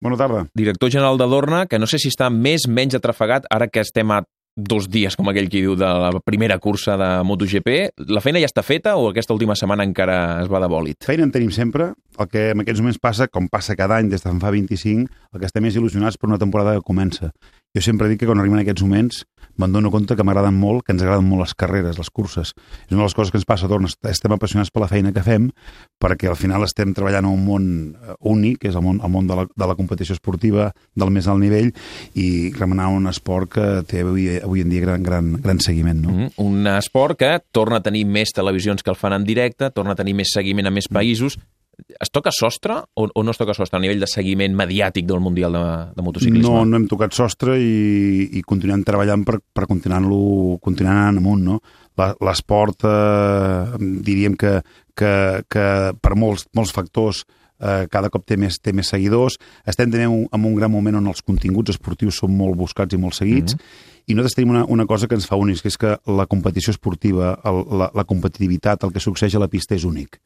Bona tarda. Director general de Dorna, que no sé si està més menys atrafegat ara que estem a dos dies, com aquell qui diu, de la primera cursa de MotoGP. La feina ja està feta o aquesta última setmana encara es va de bòlit? Feina en tenim sempre. El que en aquests moments passa, com passa cada any des de fa 25, el que estem més il·lusionats per una temporada que comença. Jo sempre dic que quan arriben aquests moments me'n dono compte que m'agraden molt, que ens agraden molt les carreres, les curses. És una de les coses que ens passa Dorna. Estem apassionats per la feina que fem perquè al final estem treballant en un món eh, únic, que és el món, el món de, la, de la competició esportiva del més alt nivell i remenar un esport que té avui, avui en dia gran, gran, gran seguiment. No? Mm -hmm. Un esport que torna a tenir més televisions que el fan en directe, torna a tenir més seguiment a més països, es toca sostre o, o no es toca sostre a nivell de seguiment mediàtic del Mundial de, de motociclisme? No, no hem tocat sostre i, i continuem treballant per, per continuar-lo continuar anant amunt, no? L'esport, eh, diríem que, que, que per molts, molts factors eh, cada cop té més, té més seguidors. Estem tenint un, en un gran moment on els continguts esportius són molt buscats i molt seguits, mm -hmm. i nosaltres tenim una, una cosa que ens fa únics, que és que la competició esportiva, el, la, la competitivitat, el que succeeix a la pista és únic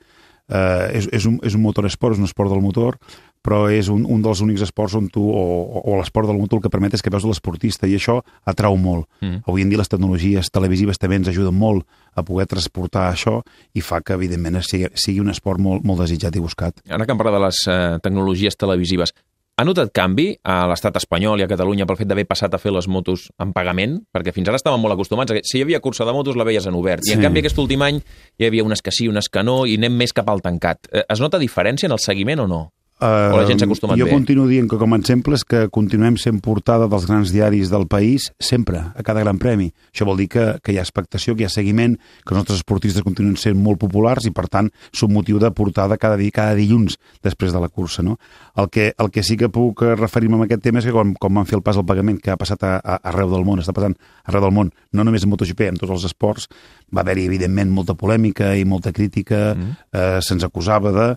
eh, és, és, un, és un motor esport, és un esport del motor, però és un, un dels únics esports on tu, o, o l'esport del motor el que permet és que veus l'esportista, i això atrau molt. Mm. Avui en dia les tecnologies televisives també ens ajuden molt a poder transportar això i fa que, evidentment, sigui, sigui un esport molt, molt desitjat i buscat. Ara que em parla de les eh, tecnologies televisives, ha notat canvi a l'estat espanyol i a Catalunya pel fet d'haver passat a fer les motos en pagament? Perquè fins ara estàvem molt acostumats. A... Si hi havia cursa de motos, la veies en obert. Sí. I en canvi aquest últim any hi havia unes que sí, unes que no, i anem més cap al tancat. Eh, es nota diferència en el seguiment o no? Uh, o la gent s'ha acostumat jo bé? Continuo dient que com a exemple és que continuem sent portada dels grans diaris del país sempre, a cada gran premi. Això vol dir que, que hi ha expectació, que hi ha seguiment, que els nostres esportistes continuen sent molt populars i, per tant, són motiu de portada cada dia, cada dilluns després de la cursa. No? El, que, el que sí que puc referir-me a aquest tema és que quan, quan van fer el pas al pagament, que ha passat a, a, arreu del món, està passant arreu del món, no només en MotoGP, en tots els esports, va haver-hi, evidentment, molta polèmica i molta crítica, mm. eh, se'ns acusava de...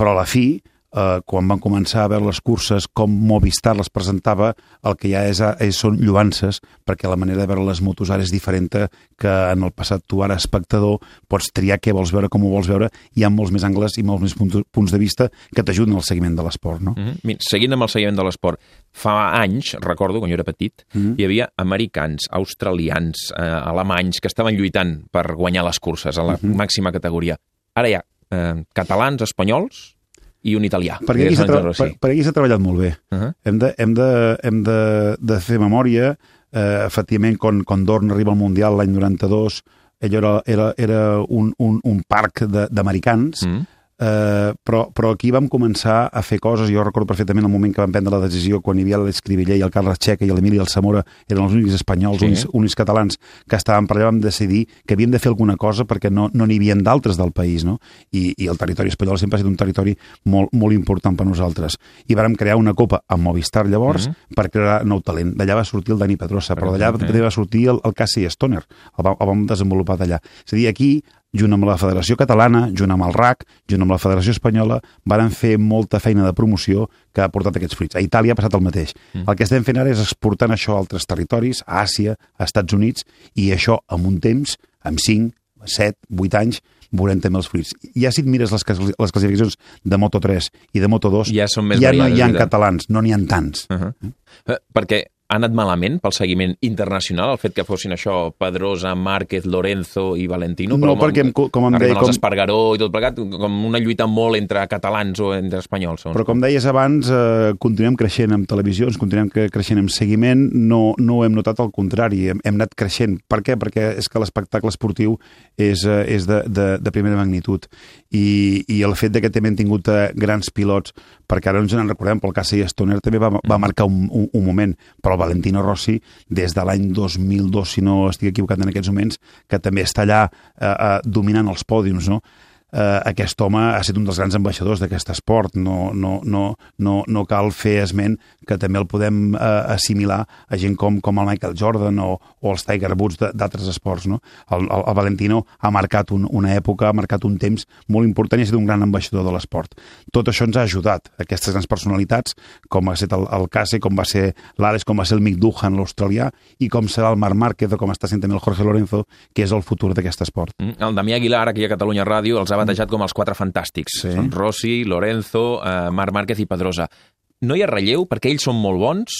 Però a la fi, eh, quan van començar a veure les curses, com Movistar les presentava, el que ja és, és són lluances, perquè la manera de veure les motos ara és diferent que en el passat tu ara, espectador, pots triar què vols veure, com ho vols veure, hi ha molts més angles i molts més punts, punts de vista que t'ajuden al seguiment de l'esport, no? Mm -hmm. Seguint amb el seguiment de l'esport, fa anys, recordo, quan jo era petit, mm -hmm. hi havia americans, australians, eh, alemanys, que estaven lluitant per guanyar les curses a la mm -hmm. màxima categoria. Ara hi ha eh, catalans, espanyols, i un italià. Perquè aquí s'ha per, per aquí s'ha treballat molt bé. Uh -huh. Hem, de, hem, de, hem de, de fer memòria. Eh, efectivament, quan, quan Dorn arriba al Mundial l'any 92, ell era, era, era un, un, un parc d'americans, -huh eh, però, però aquí vam començar a fer coses, jo recordo perfectament el moment que vam prendre la decisió quan hi havia l'Escriviller i el Carles Checa i l'Emili i el Zamora eren els únics espanyols, sí. únics, únics catalans que estaven per allà, vam decidir que havíem de fer alguna cosa perquè no n'hi no havia d'altres del país, no? I, I el territori espanyol sempre ha estat un territori molt, molt important per nosaltres. I vàrem crear una copa amb Movistar llavors mm -hmm. per crear nou talent. D'allà va sortir el Dani Pedrosa, però d'allà també va sortir el, el Cassi Stoner, el, el vam desenvolupar d'allà. És a dir, aquí junt amb la Federació Catalana, junt amb el RAC, junt amb la Federació Espanyola, varen fer molta feina de promoció que ha portat aquests fruits. A Itàlia ha passat el mateix. Mm. El que estem fent ara és exportant això a altres territoris, a Àsia, a Estats Units, i això amb un temps, amb 5, 7, 8 anys, veurem també els fruits. Ja si et mires les, les classificacions de Moto3 i de Moto2, ja, són més ja no hi ha catalans, no n'hi ha tants. Uh -huh. eh? Perquè ha anat malament pel seguiment internacional, el fet que fossin això Pedrosa, Márquez, Lorenzo i Valentino? No, però perquè, com, com em deia... Com... Espargaró i tot plegat, com una lluita molt entre catalans o entre espanyols. Però com deies abans, eh, continuem creixent amb televisions, continuem creixent amb seguiment, no, no ho hem notat al contrari, hem, hem anat creixent. Per què? Perquè és que l'espectacle esportiu és, eh, és de, de, de primera magnitud. I, i el fet de que també hem tingut eh, grans pilots, perquè ara no ens en recordem, però el cas de Stoner també va, va marcar un, un, un moment, però Valentino Rossi, des de l'any 2002, si no estic equivocat en aquests moments, que també està allà eh, eh, dominant els pòdiums, no? Eh, aquest home ha estat un dels grans ambaixadors d'aquest esport. No, no, no, no, no cal fer esment que també el podem eh, assimilar a gent com, com el Michael Jordan o, o els Tiger Woods d'altres esports. No? El, el, el Valentino ha marcat un, una època, ha marcat un temps molt important i ha estat un gran ambaixador de l'esport. Tot això ens ha ajudat, aquestes grans personalitats, com ha estat el, el Case, com va ser l'Alex, com va ser el Mick Duhan, l'australià, i com serà el Marc Márquez o com està sent també el Jorge Lorenzo, que és el futur d'aquest esport. Mm, el Damià Aguilar, aquí a Catalunya Ràdio, els ha batejat com els quatre fantàstics. Sí. Són Rossi, Lorenzo, eh, Marc Márquez i Pedrosa. no hi ha relleu perquè ells són molt bons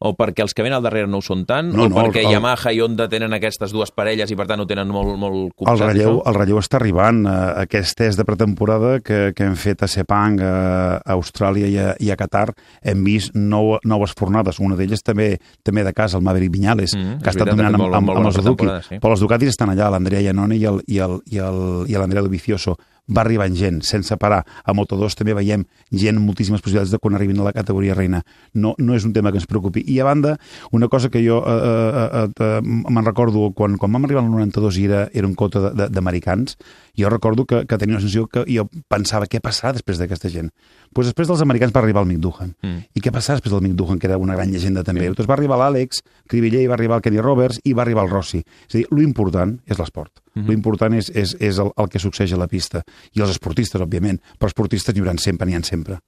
o perquè els que venen al darrere no ho són tant, No, o no, perquè el- el- Yamaha i Honda tenen aquestes dues parelles i per tant ho tenen molt, molt El copsat, relleu, això? el relleu està arribant. Eh, Aquest test de pretemporada que, que hem fet a Sepang, a Austràlia i a, i a Qatar, hem vist nou, noves fornades. Una d'elles també també de casa, el Maverick Viñales, Mm, que ha estat dominant fet amb, amb, amb bona els pretemporada, sí. Però els Ducatis estan allà, l'Andrea Iannone i el, i el, i el, i l'Andrea Dovizioso. Va arribant gent, sense parar. A Moto2 també veiem gent amb moltíssimes possibilitats de quan arribin a la categoria reina. No, no és un tema que ens preocupi. I a banda, una cosa que jo eh, eh, eh, eh, me'n recordo, quan, quan vam arribar al 92 i era, era un cota d'americans, jo recordo que, que tenia una sensació que jo pensava què passarà després d'aquesta gent. Pues després dels americans va arribar el Mick Duhan. Mm. I què passarà després del Mick Duhan, que era una gran llegenda també? Sí. Doncs va arribar l'Àlex Cribiller, va arribar el Kenny Roberts i va arribar el Rossi. És a dir, l'important és l'esport. Mm. -hmm. L'important és, és, és el, el que succeeix a la pista. I els esportistes, òbviament. Però esportistes n'hi haurà sempre, n'hi ha sempre.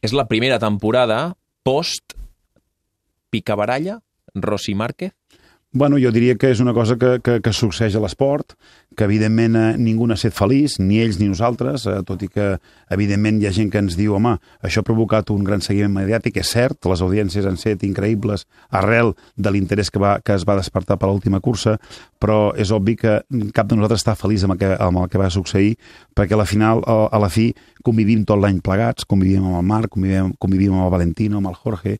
És la primera temporada post picabaralla, Rossi Márquez, Bueno, jo diria que és una cosa que, que, que succeeix a l'esport, que evidentment eh, ningú n'ha estat feliç, ni ells ni nosaltres, eh, tot i que evidentment hi ha gent que ens diu, home, això ha provocat un gran seguiment mediàtic, és cert, les audiències han set increïbles arrel de l'interès que, va, que es va despertar per l'última cursa, però és obvi que cap de nosaltres està feliç amb el que, amb el que va succeir, perquè a la final, a, a la fi, convivim tot l'any plegats, convivim amb el Marc, convivim, convivim amb el Valentino, amb el Jorge,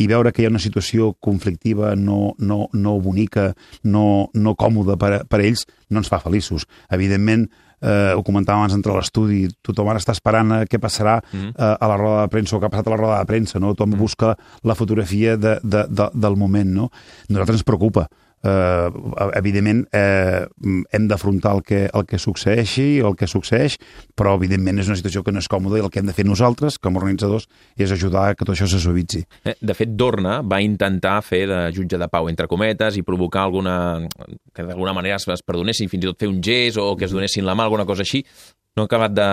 i veure que hi ha una situació conflictiva no, no, no bonica, no, no còmoda per, a- per a ells, no ens fa feliços. Evidentment, eh, ho comentàvem abans d'entrar a l'estudi, tothom ara està esperant eh, què passarà Mm. eh, a la roda de premsa o què ha passat a la roda de premsa, no? Tothom busca la fotografia de, de, de, del moment, no? A nosaltres ens preocupa. Eh, evidentment eh, hem d'afrontar el, que, el que succeeixi o el que succeeix, però evidentment és una situació que no és còmoda i el que hem de fer nosaltres com a organitzadors és ajudar que tot això se suavitzi. Eh, De fet, Dorna va intentar fer de jutge de pau, entre cometes, i provocar alguna... que d'alguna manera es perdonessin, fins i tot fer un gest o que es donessin la mà, alguna cosa així. No ha acabat de,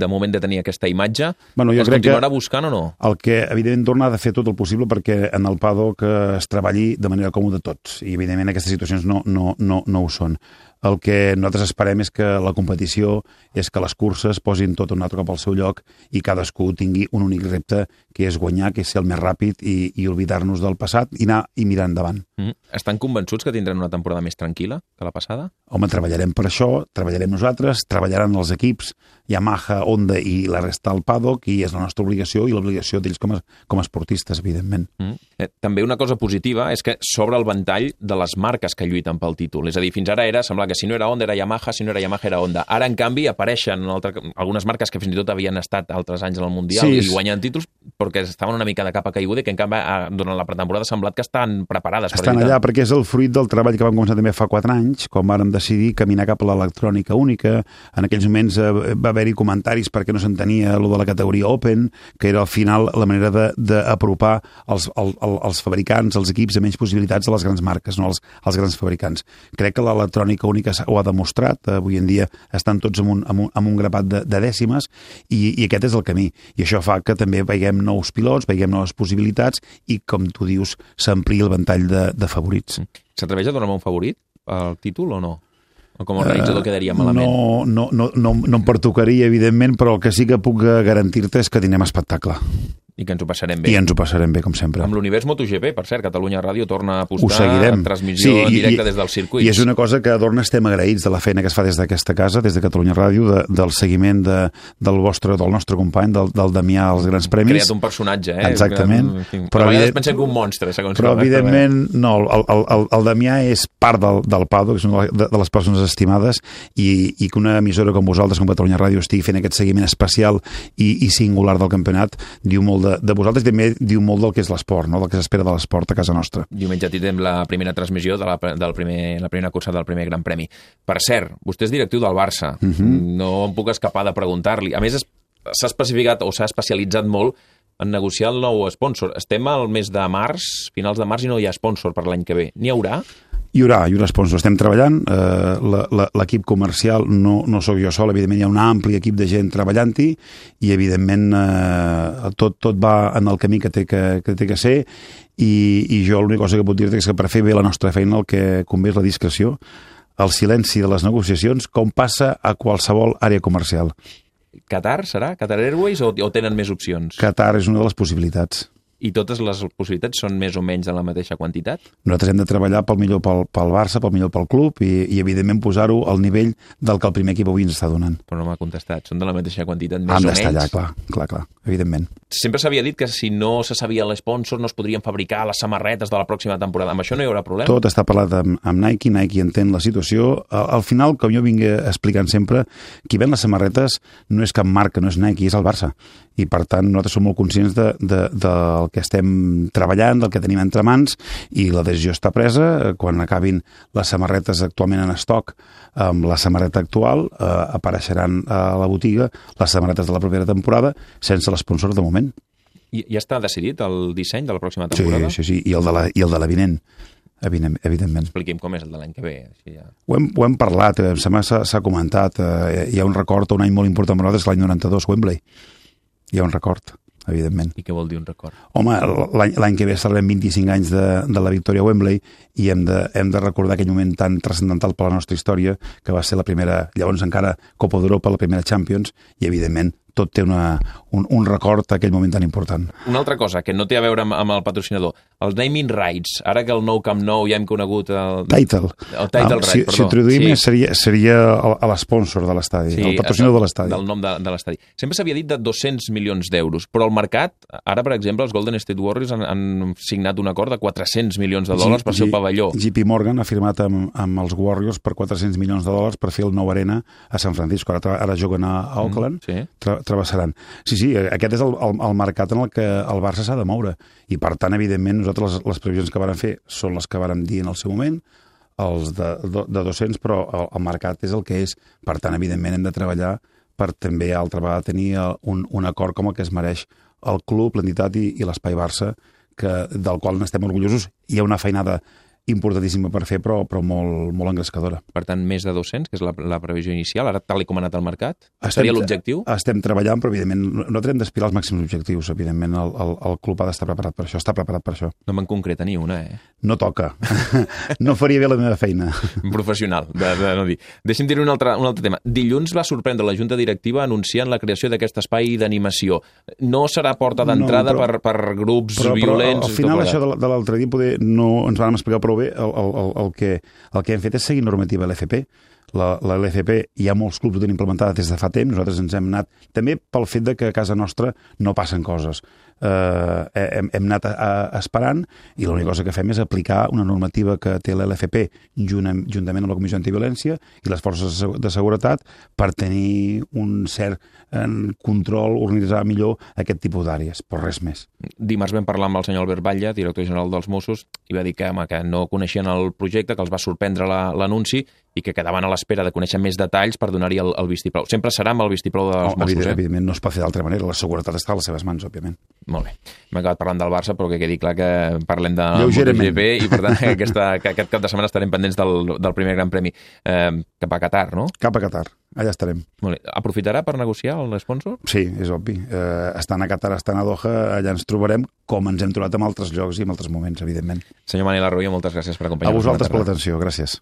de moment de tenir aquesta imatge. Bueno, jo es crec que- continuarà buscant o no? El que, evidentment, torna ha de fer tot el possible perquè en el paddock eh, es treballi de manera còmoda tots. I, evidentment, aquestes situacions no, no, no, no ho són. El que nosaltres esperem és que la competició, és que les curses posin tot un altre cop al seu lloc i cadascú tingui un únic repte, que és guanyar, que és ser el més ràpid i, i oblidar-nos del passat i anar i mirar endavant. Mm. Estan convençuts que tindran una temporada més tranquil·la que la passada? Home, treballarem per això, treballarem nosaltres, treballaran els equips, Yamaha, Honda i la resta del paddock, i és la nostra obligació i l'obligació d'ells com, a, com a esportistes, evidentment. Mm. Eh, també una cosa positiva és que s'obre el ventall de les marques que lluiten pel títol. És a dir, fins ara era, semblava que si no era Honda era Yamaha, si no era Yamaha era Honda. Ara, en canvi, apareixen altre, algunes marques que fins i tot havien estat altres anys en el Mundial Sí, i guanyant títols, perquè estaven una mica de capa caiguda i que, en canvi, eh, durant la pretemporada ha semblat que estan preparades. per Estan lluitar. allà perquè és el fruit del treball que vam començar també fa 4 anys, quan vàrem decidir caminar cap a l'electrònica única. En aquells moments eh, va haver-hi comentaris perquè no s'entenia lo de la categoria Open, que era al final la manera de- d'apropar els, el, el, els fabricants, els equips, a menys possibilitats a les grans marques, no als, als grans fabricants. Crec que l'electrònica única ho ha demostrat, avui en dia estan tots amb un, amb un, amb un grapat de, de dècimes, i, i aquest és el camí. I això fa que també veiem nous pilots, veiem noves possibilitats, i com tu dius, s'amplia el ventall de, de favorits. S'atreveix a donar-me un favorit al títol o no? O com a organitzador quedaria malament? No, no, no, no, no em pertocaria, evidentment, però el que sí que puc eh, garantir-te és que tindrem espectacle. I que ens ho passarem bé. I ens ho passarem bé, com sempre. Amb l'univers MotoGP, per cert, Catalunya Ràdio torna a Ho apostar seguirem. en transmissió sí, i- directa i- des dels circuits. I és una cosa que a Dorna estem agraïts de la feina que es fa des d'aquesta casa, des de Catalunya Ràdio, de, del seguiment de, del, vostre, del nostre company, del, del Damià als Grans Premis. creat un personatge, eh? Exactament. Que, en fi, Però a vegades evident- pensem que un monstre, segons Però, eh? evidentment, no, el, el, el, el Damià és part del, del Pado, que és una de, de les persones estimades, i, i que una emissora com vosaltres, com Catalunya Ràdio, estigui fent aquest seguiment especial i, i singular del campionat, diu molt de, de vosaltres i també diu molt del que és l'esport, no? del que s'espera de l'esport a casa nostra. Diumenge tindrem la primera transmissió de la, del primer, la primera cursa del primer Gran Premi. Per cert, vostè és directiu del Barça. Uh Mhm. -huh. No em puc escapar de preguntar-li. A més, s'ha especificat o s'ha especialitzat molt en negociar el nou sponsor. Estem al mes de març, finals de març, i no hi ha sponsor per l'any que ve. N'hi haurà? Hi haurà, hi haurà sponsor. Estem treballant, eh, l'equip comercial no, no sóc jo sol, evidentment hi ha un ampli equip de gent treballant-hi i evidentment eh, tot, tot va en el camí que té que, que, té que ser i, i jo l'única cosa que puc dir-te és que per fer bé la nostra feina el que convé és la discreció, el silenci de les negociacions com passa a qualsevol àrea comercial. Qatar serà? Qatar Airways o, o tenen més opcions? Qatar és una de les possibilitats i totes les possibilitats són més o menys de la mateixa quantitat? Nosaltres hem de treballar pel millor pel, pel Barça, pel millor pel club i, i evidentment posar-ho al nivell del que el primer equip avui ens està donant. Però no m'ha contestat. Són de la mateixa quantitat, més o menys? d'estar allà, clar, clar, clar, evidentment. Sempre s'havia dit que si no se sabia l'esponsor no es podrien fabricar les samarretes de la pròxima temporada. Amb això no hi haurà problema? Tot està parlat amb, amb Nike, Nike entén la situació. Al, al final, com jo vinc explicant sempre, qui ven les samarretes no és cap marca, no és Nike, és el Barça. I, per tant, nosaltres som molt conscients de, de, del que estem treballant, del que tenim entre mans, i la decisió està presa. Quan acabin les samarretes actualment en estoc amb la samarreta actual, eh, apareixeran a la botiga les samarretes de la propera temporada sense l'esponsor de moment. I ja està decidit el disseny de la pròxima temporada? Sí, sí, sí, i el de la, i el de la vinent evidentment. Expliqui'm com és el de l'any que ve. Així ja. ho, hem, ho hem parlat, em sembla que s'ha comentat. Eh, hi ha un record, un any molt important per nosaltres, l'any 92, Wembley hi ha un record, evidentment. I què vol dir un record? Home, l'any que ve celebrem 25 anys de, de la victòria a Wembley i hem de, hem de recordar aquell moment tan transcendental per la nostra història, que va ser la primera, llavors encara Copa d'Europa, la primera Champions, i evidentment tot té una, un, un record d'aquell moment tan important. Una altra cosa, que no té a veure amb, amb el patrocinador, els naming rights, ara que el nou Camp Nou ja hem conegut el... Title. El title ah, right, si, perdó. Si ho traduïm, sí. seria, seria l'esponsor de l'estadi, sí, el patrocinador de l'estadi. Del nom de, de l'estadi. Sempre s'havia dit de 200 milions d'euros, però el mercat, ara, per exemple, els Golden State Warriors han, han signat un acord de 400 milions de dòlars G per ser el pavelló. JP Morgan ha firmat amb, amb els Warriors per 400 milions de dòlars per fer el nou arena a San Francisco. Ara, ara juguen a, a Oakland, mm, sí. tra travessaran. Sí, sí, aquest és el, el, el mercat en el que el Barça s'ha de moure. I, per tant, evidentment, nosaltres les, les previsions que vàrem fer són les que vàrem dir en el seu moment, els de, de 200, però el, el mercat és el que és. Per tant, evidentment, hem de treballar per també, altra vegada, tenir un, un acord com el que es mereix el club, l'entitat i, i l'espai Barça, que, del qual n'estem orgullosos. Hi ha una feinada importantíssima per fer, però, però molt, molt engrescadora. Per tant, més de 200, que és la, la previsió inicial, ara tal com ha anat el mercat? Estem, Seria l'objectiu? Estem treballant, però evidentment no hem d'aspirar als màxims objectius. Evidentment el, el, el club ha d'estar preparat per això, està preparat per això. No me'n concreta ni una, eh? No toca. no faria bé la meva feina. Professional, de, de no dir. Deixi'm dir un altre, un altre tema. Dilluns va sorprendre la Junta Directiva anunciant la creació d'aquest espai d'animació. No serà porta d'entrada no, per, per grups però, violents... Però al final això de l'altre dia poder no ens vam explicar prou bé, el, el, el, que, el que hem fet és seguir normativa LFP. La, LFP hi ha molts clubs que tenen implementada des de fa temps, nosaltres ens hem anat, també pel fet de que a casa nostra no passen coses. Eh, hem, hem anat a, a, esperant i l'única cosa que fem és aplicar una normativa que té l'LFP juntament amb la Comissió Antiviolència i les forces de seguretat per tenir un cert en control, organitzar millor aquest tipus d'àrees, però res més. Dimarts vam parlar amb el senyor Albert Batlle, director general dels Mossos, i va dir que, home, que no coneixien el projecte, que els va sorprendre l'anunci la, i que quedaven a l'espera de conèixer més detalls per donar-hi el, el vistiplau. Sempre serà amb el vistiplau dels oh, Mossos, evident, eh? Evidentment, no es pot fer d'altra manera. La seguretat està a les seves mans, òbviament. Molt bé. Hem acabat parlant del Barça, però que quedi clar que parlem de MotoGP i, per tant, aquesta, que aquest cap de setmana estarem pendents del, del primer Gran Premi eh, cap a Qatar, no? Cap a Qatar. Allà estarem. Molt bé. Aprofitarà per negociar l'esponsor? Sí, és obvi. Eh, estan a Qatar, estan a Doha, allà ens trobarem com ens hem trobat en altres llocs i en altres moments, evidentment. Senyor Manel Arroyo, moltes gràcies per acompanyar-nos. A vosaltres per l'atenció, gràcies.